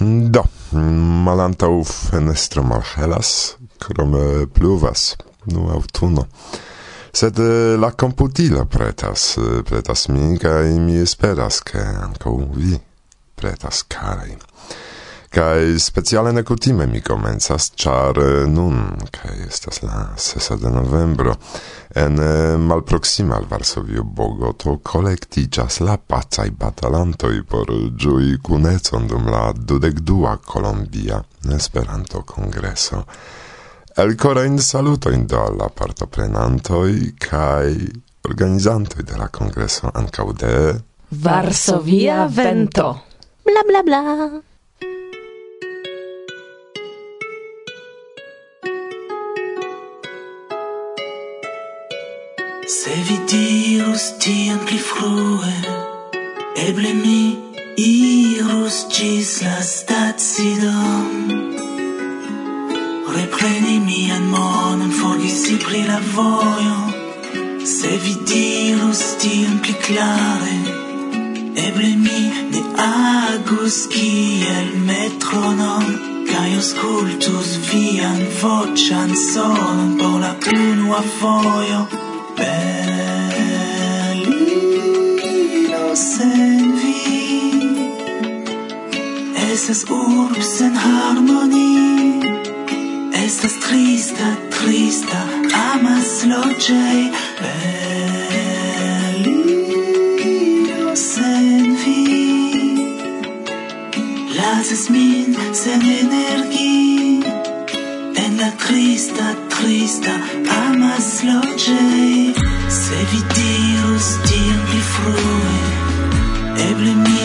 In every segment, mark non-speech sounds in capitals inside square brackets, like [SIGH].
Do, malantau fenestro malhelas, crome pluvas, nu autuno. Sed eh, la computilo pretas, eh, pretas mi, cae mi esperas, che ancau vi pretas, karai. Kaj speciale nekutime mi komencas, czar eh, nun, kaj estas la sesa de novembro, en eh, malproxima al Varsovio Bogoto kolektiĝas la pacaj batalantoj por ĝui kunecon dum la dudekdua Kolombia Esperanto-kongreso. Elkorajn salutojn do al la partoprenantoj kaj organizantoj de la kongreso ankaŭ de... Varsovia Vento! Bla bla bla! Se vi dirus tien pli frue, eble mi irus gis la stazidon. Repreni mian monon, forgisi pri la vojo, se vi dirus tien pli clare, eble mi ne agus kiel metronom. Kaj auskultus vian voĉan sonon por la unua fojo, Berlino sen vi. Estas urb sen harmoni. Estas trista, trista Amas loĝej Berlino sen vi. Lasas min sen energi. En la trista, trista Amas nas loĝej, se vi dirus tion pli frue, eble mi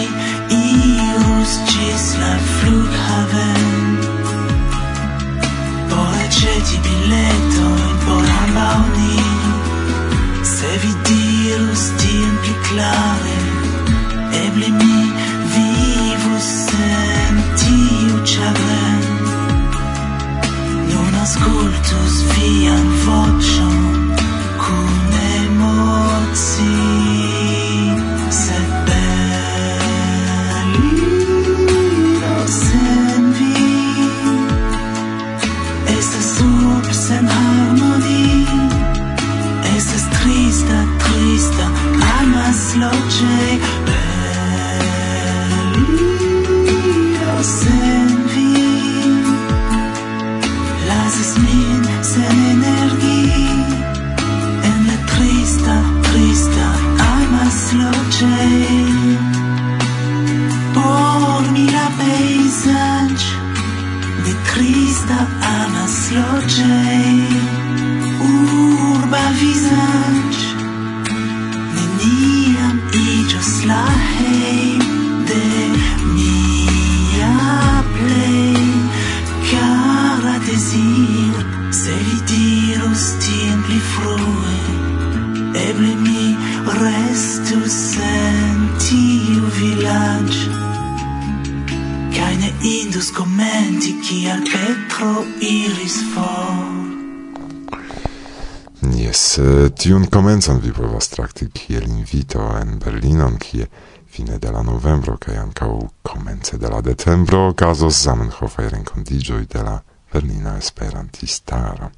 Tiun comenzon vi povas trakti kiel invito en Berlinon, kie fine de la novembro kaj ankaŭ komence de la decembro okazos Zamenhofaj renkontiĝoj de la Berlina Esperantistaro.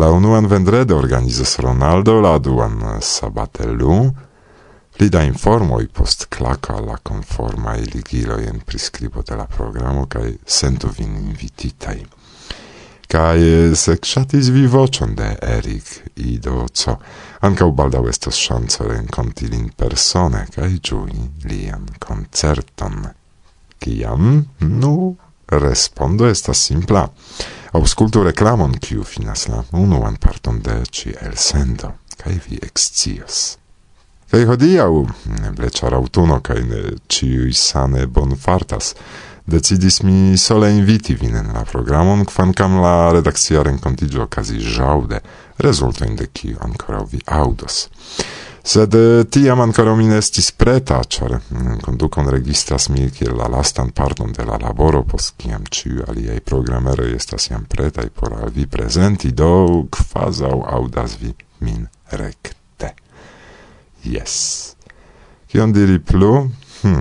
La unuan vendrede organizos Ronaldo, la duan sabate lu. Pli da informoj post klako al la konformaj ligiloj en priskribo de la programo kaj sentu vin invititaj. Cae se kshatis vi vocion de Eric Idoco, ancau baldau estos shanco renconti lin persone, cae giui lian concerton. kiam Nu, respondo estas simpla. Auscultu reclamon, kiu finas la unuan parton de ci elsendo, kai vi excios. Kai hodiau, eble char autuno, kai ne ciui sane bonfartas, decidis mi sole inviti vin en la programon, kvankam la redakcia rencontigio ocasi ĵaŭde, rezultojn de kiu ankoraŭ vi aŭdos. Sed eh, tiam ancora mi ne estis preta, ĉar mm, kondukon registras mi kiel la lastan parton de la laboro, post kiam ĉiu aliaj programeroj estas jam pretaj por al vi prezenti, do kvazaŭ aŭdas vi min rekte. Yes. Kion diri plu? Hm.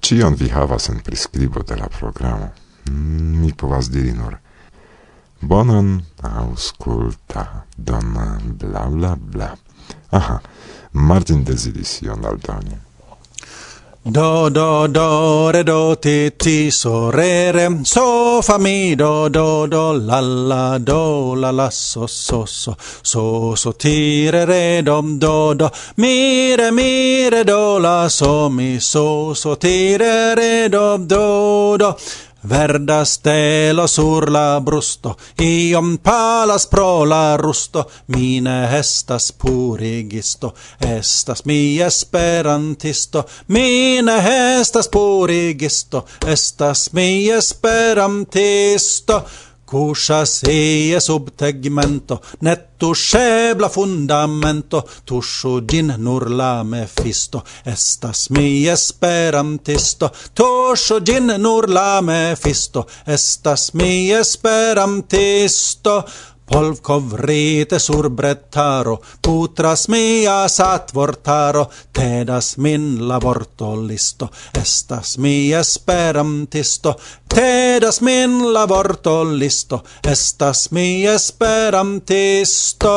Cion vi havas en prescribo de la programo. Mm, mi povas diri nur. Bonan ausculta, don bla bla bla. Aha, Martin desidis ion aldoni. Do do do re do ti ti so re re so fa mi do do do la la do la la so so so so so ti re re do do do mi re mi re do la so mi so so ti re re do do do Verda stelo sur la brusto, iom palas pro la rusto, mine estas purigisto, estas mi esperantisto, mine estas purigisto, estas mi esperantisto. Cuscia ie sub tegmento, net tuscebla fundamento, tusciu gin nur la mefisto, estas mi esperantisto. Tusciu gin nur la mefisto, estas mi esperantisto. Polv covrite sur brettaro, putras mia satvortaro, tedas min la listo, estas mi esperantisto, Tedas min la vorto listo, estas mi esperantisto,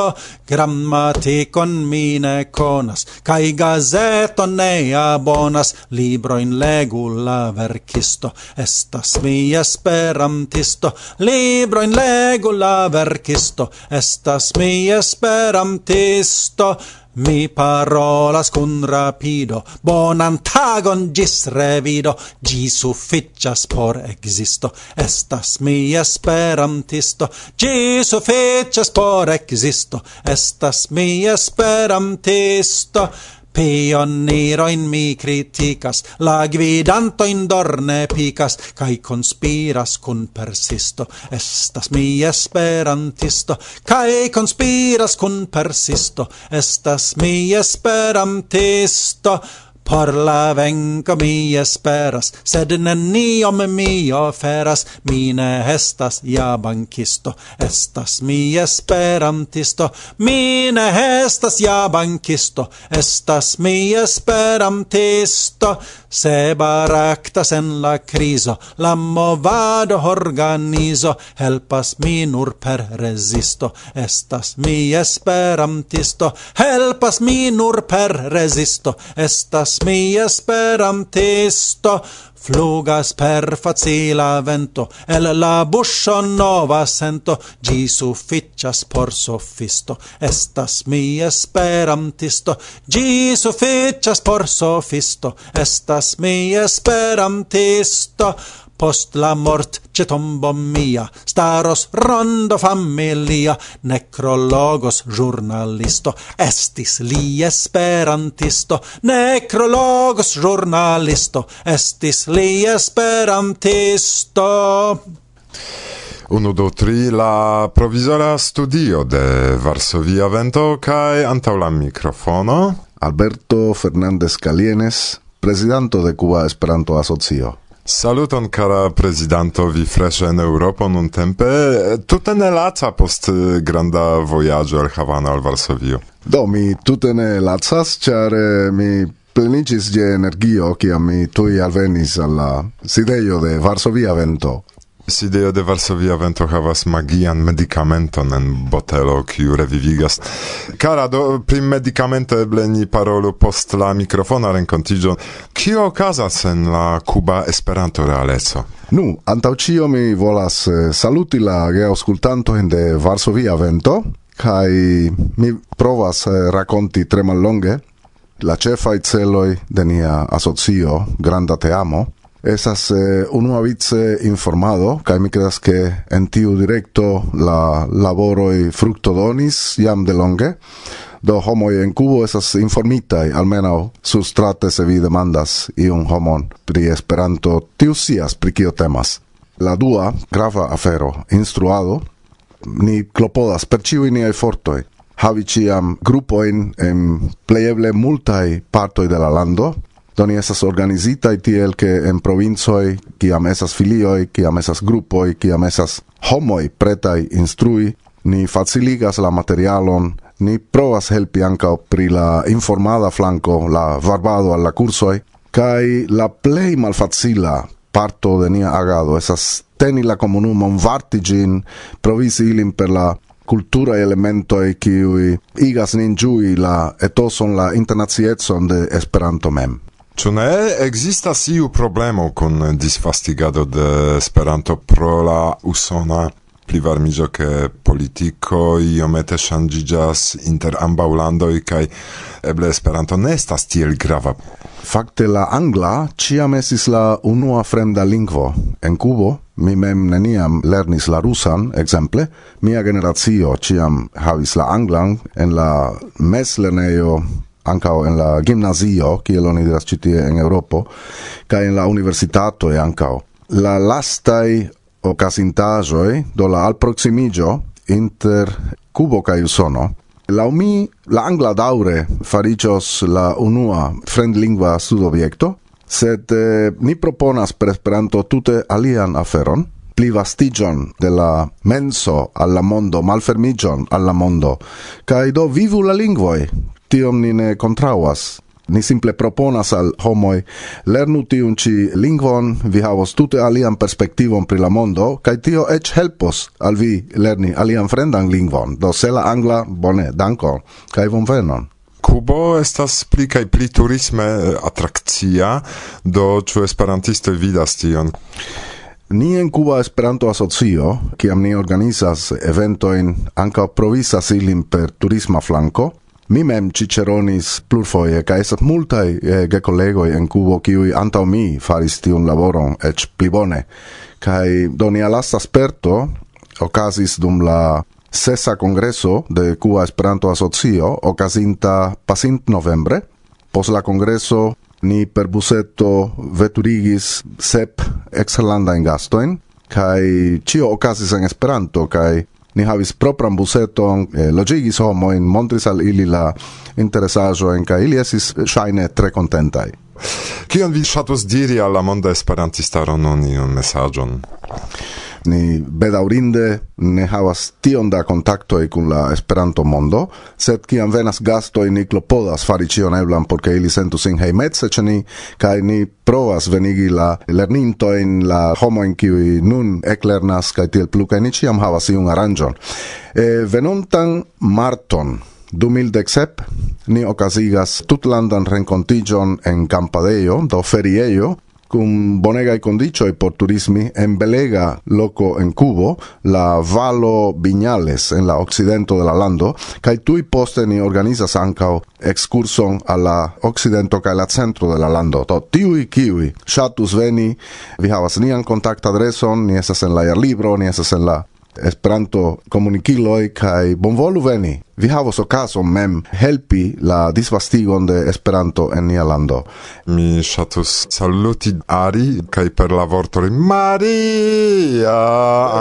grammatikon mi ne konas, kai gazeton ne abonas, libroin legu la verkisto, estas mi esperantisto, libroin legu la verkisto, estas mi esperantisto, Mi parolas cun rapido, bonan tagon gis revido, gi sufficias por existo, estas mi esperantisto, gi sufficias por existo, estas mi esperantisto. Pioneroin mi criticas, la gvidanto in dorne picas, cae conspiras cun persisto, estas mi esperantisto, cae conspiras cun persisto, estas mi esperantisto, Por la venco mi esperas, sed neniom mi oferas, mi ne estas ja bankisto, estas mi esperantisto, mi ne estas ja bankisto, estas mi esperantisto, se baraktas en la criso, la movado organizo, helpas mi nur per resisto, estas mi esperantisto, helpas mi nur per resisto, estas mi esperantisto flugas per facila vento. El la buscio nova sento gi sufficias por sofisto. Estas mi esperantisto gi sufficias por sofisto. Estas mi esperantisto post la mort ce tombo mia. Staros rondo familia necrologos giornalisto. Estis li esperantisto necrologos giornalisto. Estis li esperantisto. Uno do tri la provizora studio de Varsovia Vento kaj antaŭ la mikrofono. Alberto Fernandez Calienes, presidente de Cuba Esperanto Asocio. Saluton cara prezidanto vi freshe en Europa nun tempe tutte ne laca post granda vojaĝo al Havana al Varsovio. Do mi tutte ne lacas ĉar eh, mi pleniĝis je energio che mi tuj alvenis alla sidejo de Varsovia vento. Sideo de Varsovia vento havas magian medicamenton en botelo kiu revivigas. Kara do pri medicamento eble ni parolu post la mikrofona renkontiĝo. Kio okazas en la Kuba Esperanto realeco? Nu, antaŭ ĉio mi volas eh, saluti la geaŭskultantojn de Varsovia vento Kai mi provas eh, rakonti tre mallonge la ĉefaj celoj de nia asocio Granda Teamo esas eh, unua vice eh, informado kaj mi credas que en tiu directo la laboro e fructo donis jam de longe. Do homo en Cubo esas informitai almeno sustrate se vi demandas iun homon pri Esperanto tiu sias pri kio temas. La dua grava afero instruado ni clopodas per ciu ni ai fortoi havi ĉiam grupojn en plejeble multai partoi de la lando. Do ni organizita organizitaj tiel, ke en provincoj, kiam esas filioj, kiam esas grupoj, kiam esas homoj pretaj instrui, ni faciligas la materialon, ni provas helpi ankaŭ pri la informada flanko, la varbado al la kursoj, kaj la plej malfacila parto de nia agado esas teni la komunumon, varti ĝin, provisi ilin per la cultura elemento e qui igas nin la etoson, la internazietson de Esperanto mem. Ĉu ne ekzistas iu problemo kun disvastigado de Esperanto pro la usona plivarmiĝo ke politiko iomete ŝanĝiĝas inter ambaŭ landoj kaj eble Esperanto ne estas tiel grava? Fakte la angla ĉiam estis la unua fremda lingvo en Kubo. Mi mem neniam lernis la rusan, ekzemple. Mia generacio ĉiam havis la anglan en la mezlernejo ancao en la gimnasio, kiel oni diras citie in en Eŭropo, kaj en la universitato e ancao. La lastaj okazintaĵoj, do la alproximigio inter Cubo ca Usono, la mi la angla daure faricios la unua fremdlingva studobjekto, sed eh, ni proponas per Esperanto tute alian aferon, pli vastigion de la menso alla mondo, malfermigion alla mondo, cae do vivu la lingvoi, tiom ni ne kontraŭas ni simple proponas al homoj lernu tiun ĉi lingvon, vi havos tute alian perspektivon pri la mondo kaj tio eĉ helpos al vi lerni alian fremdan lingvon. Do se la angla bone, danko kaj bonvenon. Kubo estas pli kaj pli turisme atrakcia, do ĉu esperantistoj vidas tion? Ni en Cuba Esperanto Asocio, kiam ni organizas eventojn, ankaŭ provisas ilin per turisma flanko, mi mem ciceronis plurfoie, ca esat multai eh, gecollegoi en Cubo, kiui antau mi faris tiun laboron, ec pli bone. Cai donia lasta sperto, ocasis dum la sesa congreso de Cuba Esperanto Asocio, ocasinta pasint novembre, pos la congreso ni per buseto veturigis sep exerlanda in gastoin, kai cio ocasis en Esperanto, kai ni havis propran buseton, eh, logigis homoin, montris al ili la interesajoen, ca ili esis shaine eh, tre contentai. Kion vi shatus diri alla monda esperantistaro nun un mesagion? ni bedaurinde ne havas tion da contacto e con la Esperanto mondo, sed kiam venas gastoj ni klopodas fari cion eblan por ke ili sentu sin hejmece ĉe ni kai ni provas venigi la lernintojn, la homojn kiu nun eklernas kai tiel plu kai ni ciam havas iun aranjon E, venontan marton 2017 ni okasigas tutlandan renkontiĝon en Campadeio, do feriejo, cum bonega condicio e por turismi en belega loco en Cubo, la Valo Viñales en la occidento de la lando, kai tui poste ni organizas ancao excursion a la occidento kai la centro de la lando. To, tiui kiwi shatus veni, vi havas nian contact adreson, ni esas en la libro, ni esas en la Esperanto komunikiloj kaj bonvolu veni vi havos okazon mem helpi la disvastigon de Esperanto en nia lando. Mi ŝatus saluti Ari kaj per la vortoj Maria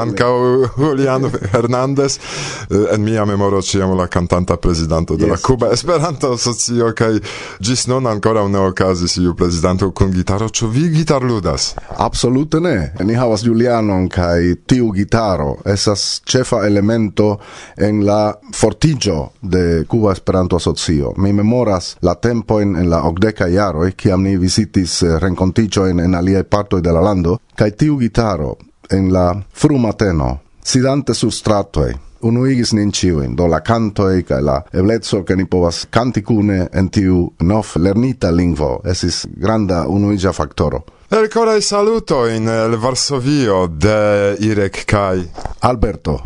ankaŭ Juliano Hernandez eh, en mia memoro ĉiam la kantanta prezidanto de yes. la Kuba Esperanto Asocio kaj ĝis nun ankoraŭ ne okazis iu prezidanto kun gitaro. Ĉu vi gitarludas? Absolute ne. Ni havas Julianon kaj tiu gitaro estas ĉefa elemento en la fortiĝo fondiĝo de Cuba Esperanto Asocio. Mi memoras la tempo en la ogdeca jaroj, kiam ni visitis eh, renkontiĝojn en aliaj partoi de la lando, kaj tiu gitaro en la frumateno, sidante sur stratoi, unuigis nin ciuin, do la cantoi ca la eblezzo che ni povas canti cune en tiu nov lernita lingvo, esis granda unuigia factoro. Elcorei saluto in el Varsovio de Irek kai Alberto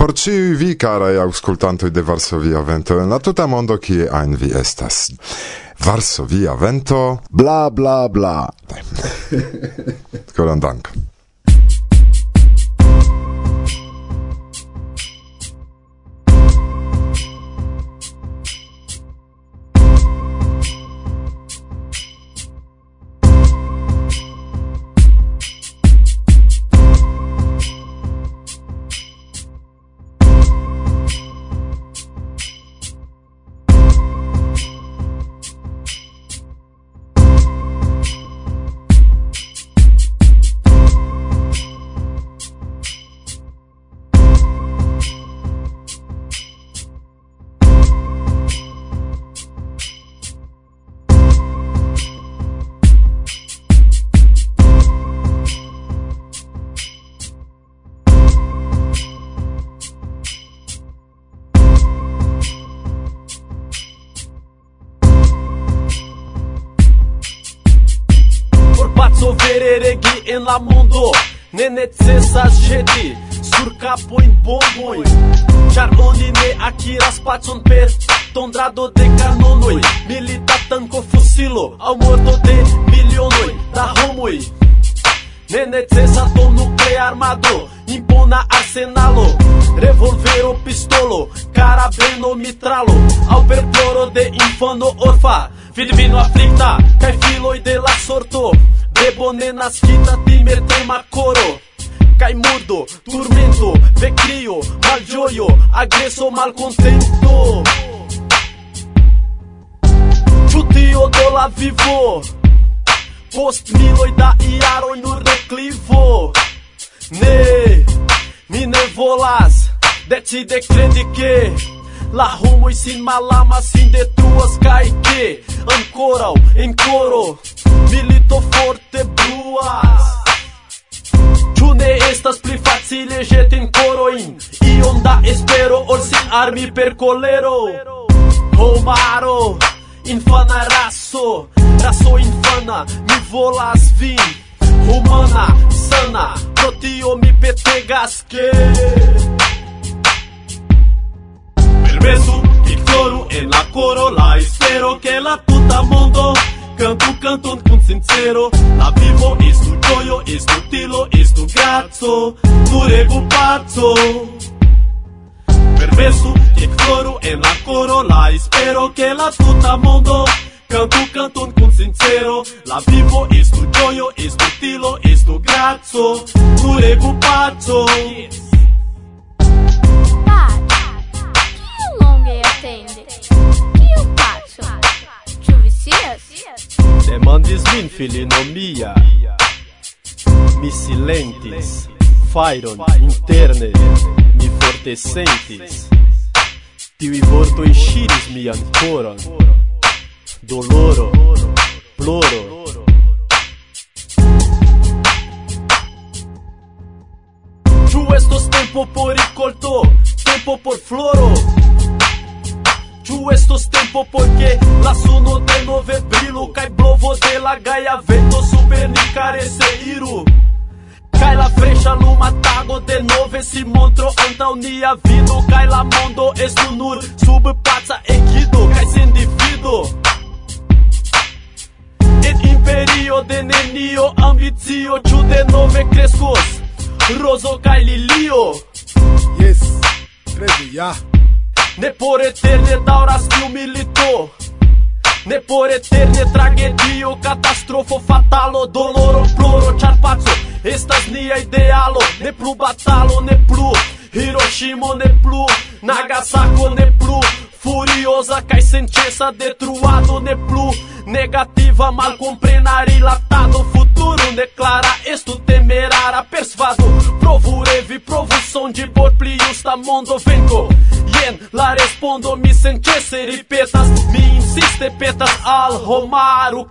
por ciui vi, carai auscultantoi de Varsovia Vento, en la tuta mondo kie ein vi estas. Varsovia Vento, bla bla bla. [LAUGHS] Koran dank. la mundo. Nenetzesaz jeti Surkapoin bomboi Jargonine né, akiras patson per Tondrado de kanonoi Militatan ko fusilo. Ao mordo de milionoi Da homoi Nenetzesaz do nuclear armado. Impona arsenalo. Revolver o pistolo. Carabeno mitralo. Ao de infano orfa Vidvino cai filo e de la sorto. Rebone na skina, timer tema coro Cai murdo, turmento, vecrio, malgioio, agreso, malcontento. Čutio do la vivo. Post miloj da iaroj nur declivo Ne, mi ne volas. De ti dekrendi ke La homoj sin malama sin detruas kai ke ancora en coro milito forte bruas Ĉu ne estas pli facile ĵeti korojn iom da espero ol sin armi per kolero Homaro, infana raso, raso infana, mi volas vin. Humana, sana, pro tio mi petegas que Permesu, ignoru en la coro la espero que la tuta mondo canto, canton con sincero. La vivo estu gioio, estu tilo, estu grazzo. Curegu pazzo. Permesu che coro en la coro La espero que la tuta mondo. Canto, canton con sincero. La vivo estu gioio, estu tilo, estu grazzo. Curegu pazzo. yeah. demandis min filino mia. Mi silentis, fairon interne mi forte sentis. Tiui vortoi ŝiris mian coron Doloro, ploro, Ĉu estos tempo por ricolto, tempo por floro? Ĉu estos tempo por ke la suno denove brilu kaj blovo de la gaja vento super ni karese iru? Kaj la freŝa luma tago denove si montro antaŭ nia vido kaj la mondo estu nur sub paca ekido kaj sen divido. En imperio de nenio ambicio ĉu denove kreskos rozo kaj lilio? Yes, kredi ja. Ne por eterne dauras kiu milito. Ne por eterne tragedio, katastrofo, fatalo, doloro, ploro, ĉar paco estas nia idealo Ne plu batalo, ne plu. Hiroshima ne plu Nagasako ne plu Furiosa kai senĉesa detruado ne plu Negativa malcomprena rilatado Futuro ne clara estu temerara persvado Provu revi, provu sondi por pli justa mondo vengo Jen la respondo mi senĉese ripetas Mi insiste petas al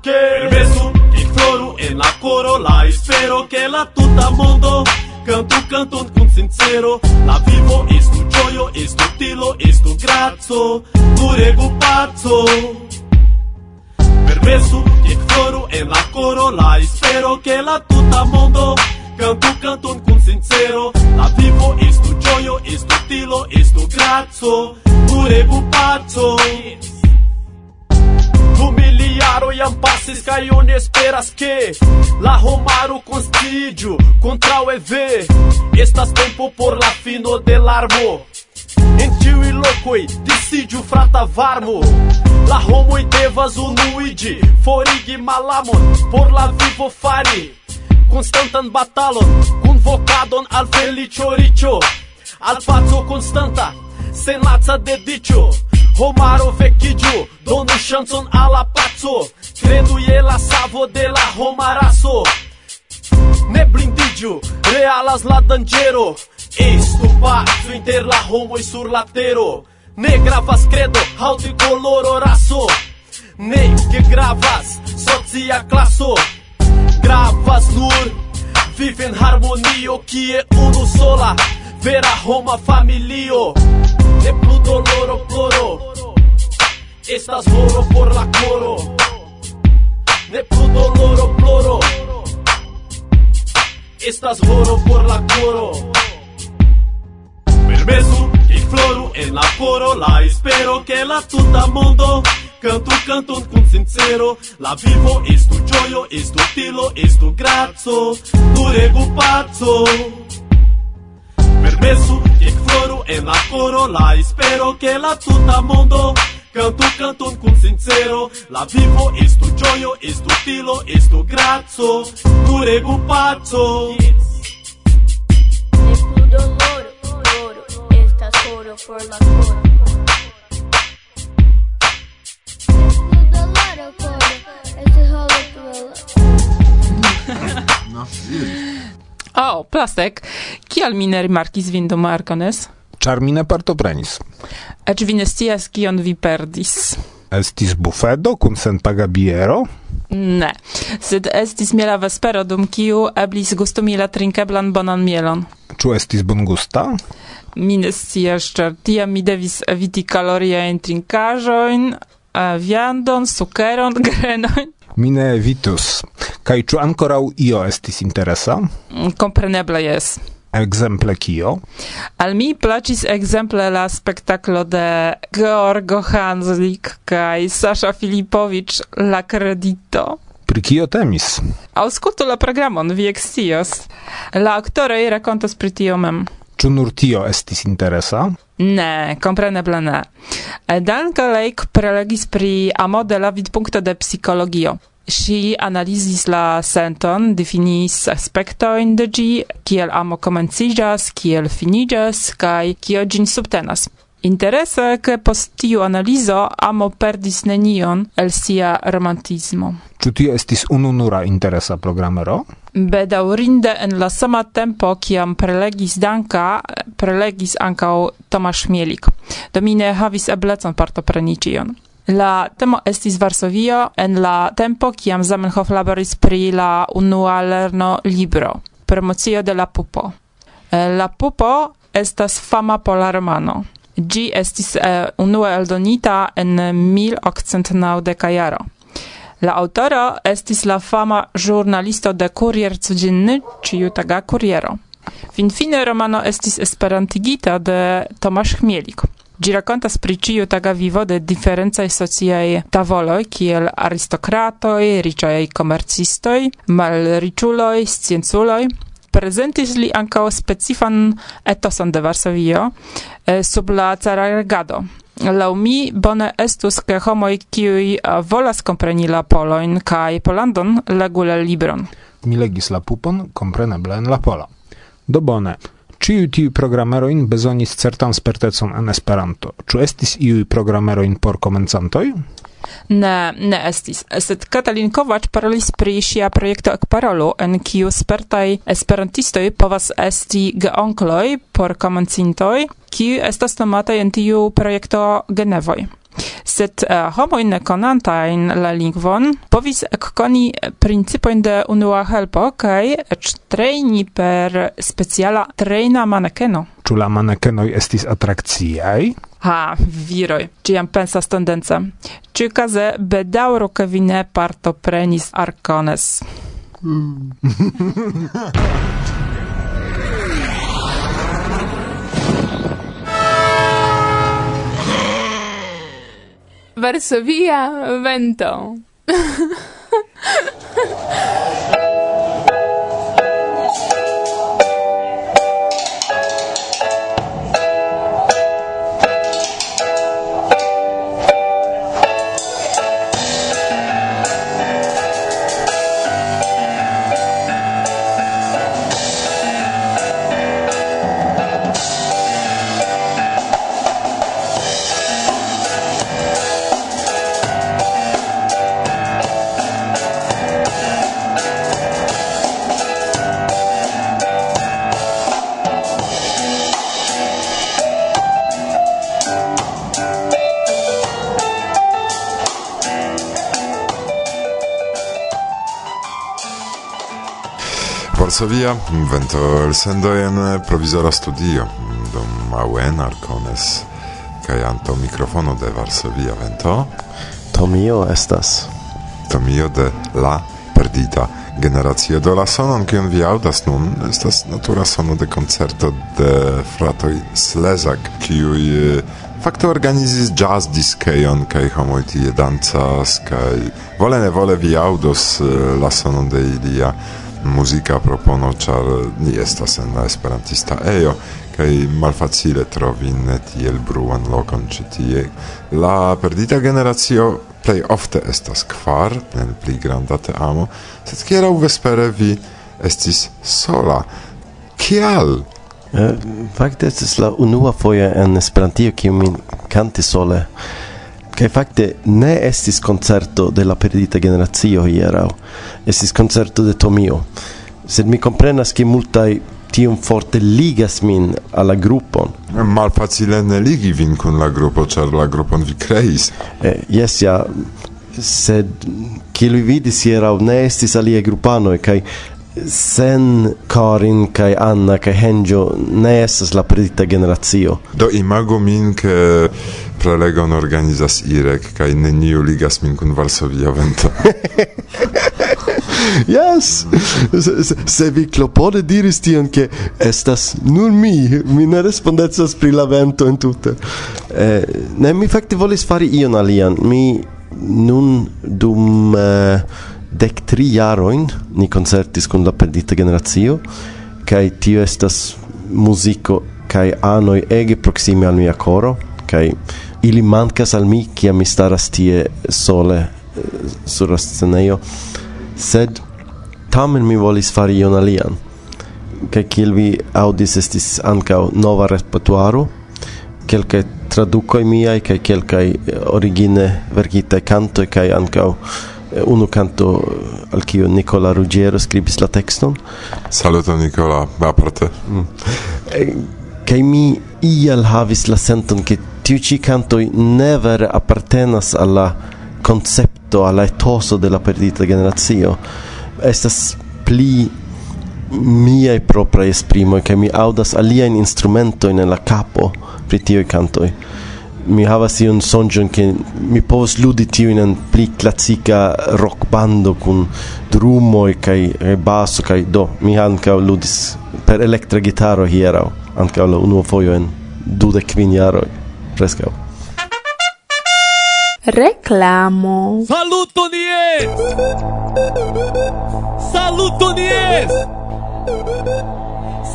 que Permesu que floru en la coro La espero que la tuta mondo canto canton con sincero. La vivo estu gioio, estu tilo, estu grazo Curego pazzo. Permesso che floro e la coro La espero che la tuta mondo. Canto canton con sincero. La vivo estu gioio, estu tilo, estu grazo Curego pazzo. Humilharam e ampases caiu nesperas que La romaram constidio contra o EV Estas tempo por la fino del armo Entiu e locoi, decidiu frata varmo. La romo e devas unuidi, forig malamon. Por la vivo fari, constantan batalon. Convocadon al felicio ricio Al pazzo constanta, senazza dedicio Homaro vecchigio, donu chanson alla pazzo Credo je la savo de la homaraso. Ne blindigiu, realas la danĝero Estu paco inter la homoj sur la tero. Ne gravas credo, aŭ trikoloro raso Ne ke gravas socia klaso Gravas nur vivi en harmonio kie unu sola. Vera homa familio. Ne plu doloro ploro Estas horo por la coro. Ne plu doloro ploro. Estas horo por la coro. Permesu, floru en la coro La espero que la tuta mondo Canto, canto con sincero La vivo estu gioio, estu tilo, estu grazzo Tu pazzo mesu Que floru en la coro la espero que la tuta mondo Canto canton con sincero. La vivo estu gioio, estu filo, estu grazzo Tu pazzo. Yes. Estu loro, oro, estas oro por la coro. [LAUGHS] Nossa, O, plastek. Kial mi ne rimarkis vin dum Marcones? Ĉar mi ne partoprenis. Eĉ vi ne scias kion vi perdis. Estis bufedo kun senpaga biero? Ne, sed estis miela vespero dum kiu eblis gustumila trinkeblan bonan mielon. Ĉu estis bongusta? Mi ne scias, ĉar tiam mi devis eviti kaloriajn trinkaĵojn, eh, viandon, sukeron, [LAUGHS] grenon mi ne evitus. Kaj ĉu ankoraŭ io estis interesa? Mm, kompreneble jes. Exemple kio? Al mi placis exemple la spektaklo de Georgo Hanslik kaj Sasha Filipowicz La Credito. Pri kio temis? Auskultu la programon, vi ekscios. La aktoroj rakontos pri tio mem. Ĉu nur tio estis interesa? Ne, kompreneble ne. Danka Lake prelegis pri amo de la vidpunkto de psikologio si analizis la senton, definis aspektojn de ĝi, kiel amo komenciĝas, kiel finiĝas kaj kio ĝin subtenas. Interese, ke post tiu analizo amo perdis nenion el sia romantismo. Ĉu tio estis ununura interesa programero? Bedaŭrinde en la sama tempo, kiam prelegis Danka, prelegis ankaŭ Tomasz Mielik. Do mi ne havis eblecon partopreni ĉion. La temo estis Varsovio en la tempo kiam Zamenhof laboris pri la unua lerno libro, promocio de la pupo. Eh, la pupo estas fama pola romano. Gi estis eh, unue eldonita en 1890 jaro. La autoro estis la fama ĵurnalisto de Kurier Codzienny, ĉiutaga kuriero. Finfine romano estis esperantigita de Tomasz Chmielik. Gi racconta pri ciu taga vivo de differenzai sociai tavoloi, kiel aristocratoi, riciai commercistoi, malriciuloi, scienculoi, presentis li ankaŭ specifan etoson de Varsovio eh, sub la cara regado. Laŭ mi bone estus ke homoj kiuj eh, volas kompreni la polojn kaj Polandon legu la libron. Mi legis la pupon, kompreneble en la pola. Do bone. Ciu tiu programero in bezonis certan spertecon en Esperanto. Ĉu estis iu programeroin por komencantoj? Ne, ne estis. Sed Katalin Kovac parolis pri ŝia projekto Ekparolu, en kiu spertaj esperantistoj povas esti geonkloj por komencintoj, kiu estas nomataj en tiu projekto genevoj sed eh, uh, homoin konantain la lingvon povis ekkoni principojn de unua helpo kaj eĉ trejni per speciala trejna manekeno. Ĉu la manekenoj estis atrakciaj? Ha, viroj, ciam pensas tendence. Ĉiukaze bedaŭro ke vi ne partoprenis arkones. Mm. [LAUGHS] Varsovia vento. [LAUGHS] Varsovia, vento el sendo en provizora studio, dum mauen arcones, kai anto mikrofono de Varsovia vento. Tomio estas. Tomio de la perdita generacio do la sonon kion vi audas nun estas natura sono de koncerto de fratoj Slezak, kiuj eh, fakte organizis jazz diskejon kaj homoj tie dancas kaj vole ne vole vi aŭdos eh, la sonon de ilia muzika propono, ĉar ni estas en la esperantista ejo kaj malfacile trovi ne tiel bruan lokon ĉi tie. La perdita generacio plej ofte estas kvar en pli granda teamo, sed hieraŭ vespere vi estis sola. Kial? Uh, fakte estis la unua foje en Esperantio kiu mi kantis sole che fakte ne estis concerto de la perdita generazio hierau estis concerto de Tomio sed mi comprenas che multai tiom forte ligas min alla gruppon. Malfacile ne ligi vin kun la grupo, ĉar la grupon vi kreis. Eh, yes, ja, sed kiel vi vidis hieraŭ ne estis aliaj grupanoj kaj sen Corin kaj Anna kaj Henjo ne estas la predita generacio. Do imago min ke prelegon organizas Irek kaj neniu ligas min kun Varsovia vento. [LAUGHS] yes! Se, se, se vi klopode diris tion, ke estas nur mi, mi ne respondecas pri la vento en tute. Eh, ne, mi fakte volis fari ion alian. Mi nun dum... Eh, dec tri jaroin ni concertis con la perdita generazio kai tio estas musico kai anoi ege proxime al mia coro kai ili mancas al mi kia mi staras tie sole eh, sur la scenejo sed tamen mi volis fari ion alian kaj kiel vi audis estis ankaŭ nova repertuaro kelkaj tradukoj miaj kaj kelkaj origine verkitaj kantoj kaj ankaŭ Eh, unu canto eh, al kiu Nicola Ruggiero scribis la texton. Saluto Nicola, aparte. Mm. Eh, kaj mi iel havis la senton ke tiu ĉi kantoj ne vere apartenas al la koncepto al la etoso de la perdita generacio. Estas pli miaj propraj esprimoj kaj mi aŭdas aliajn instrumentojn en la kapo pri tiuj kantoj mi havas iun sonĝon ke mi povos ludi tiujn en pli klasika rockbando kun drumoj kaj baso kaj do mi ankaŭ ludis per elektra gitaro hieraŭ ankaŭ la unua fojo en dudek kvin jaroj preskaŭ Reclamo. Saluto nies! Saluto nies!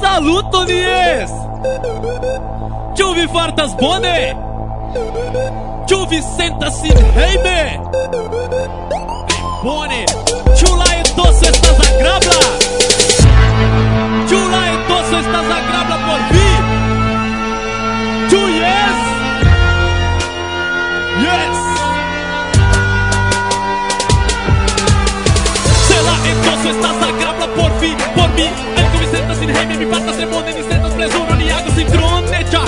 Saluto nies! Ĉu vi fartas bone? Juve, senta-se, tá assim, hey me Boni, chula e doce, estás a grabla! Chula e doce, estás a grabla por mim? Two yes! Yes! Chula e doce, estás a grabla por mim, por mim! Que tu tá assim, me sentas, hey me passa, se mone, me senta! tesoro ni hago sincronecha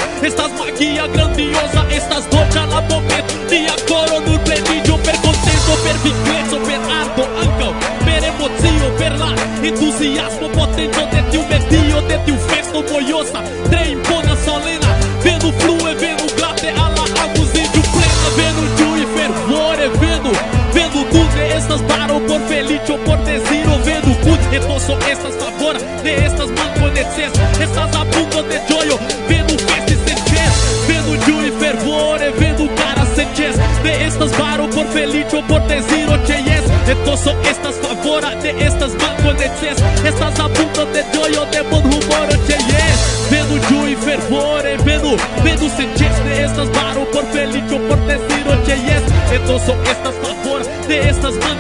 magia grandiosa, estas docha na pomet Ni coro no plenillo, per contento, per viglezo, per ardo Anco, per emocio, per la entusiasmo potente De tiu medio, de tiu festo boiosa trem impona solena, vendo flue, vendo glate Ala abusindio plena, vendo tiu e fervore, vendo Vendo tudo, estas baro por felício, por desiro Vendo good, retoso, estas favora, de estas estas Essas abundas de joio Vendo festa e senches Vendo joio e fervor E vendo cara senches De estas varo por felicio Por desir o cheyes De só estas favora De estas banco deces estas abundas de joio De bom humor o cheyes Vendo joio e fervor E vendo, vendo senches De estas varo por felicio Por desir o cheyes De só estas favora De estas banco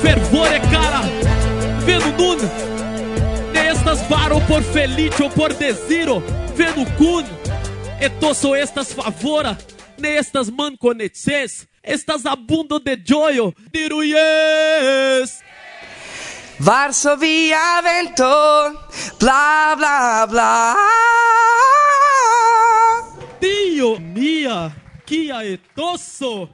fervor é cara. Vendo Nun, nestas estas por felice ou por desiro. Vendo Kun, e toso estas favora, nestas estas conheces. Estas abundo de joio, diruyes. Varsovia vento, bla bla bla. Dio mia, kia etoso.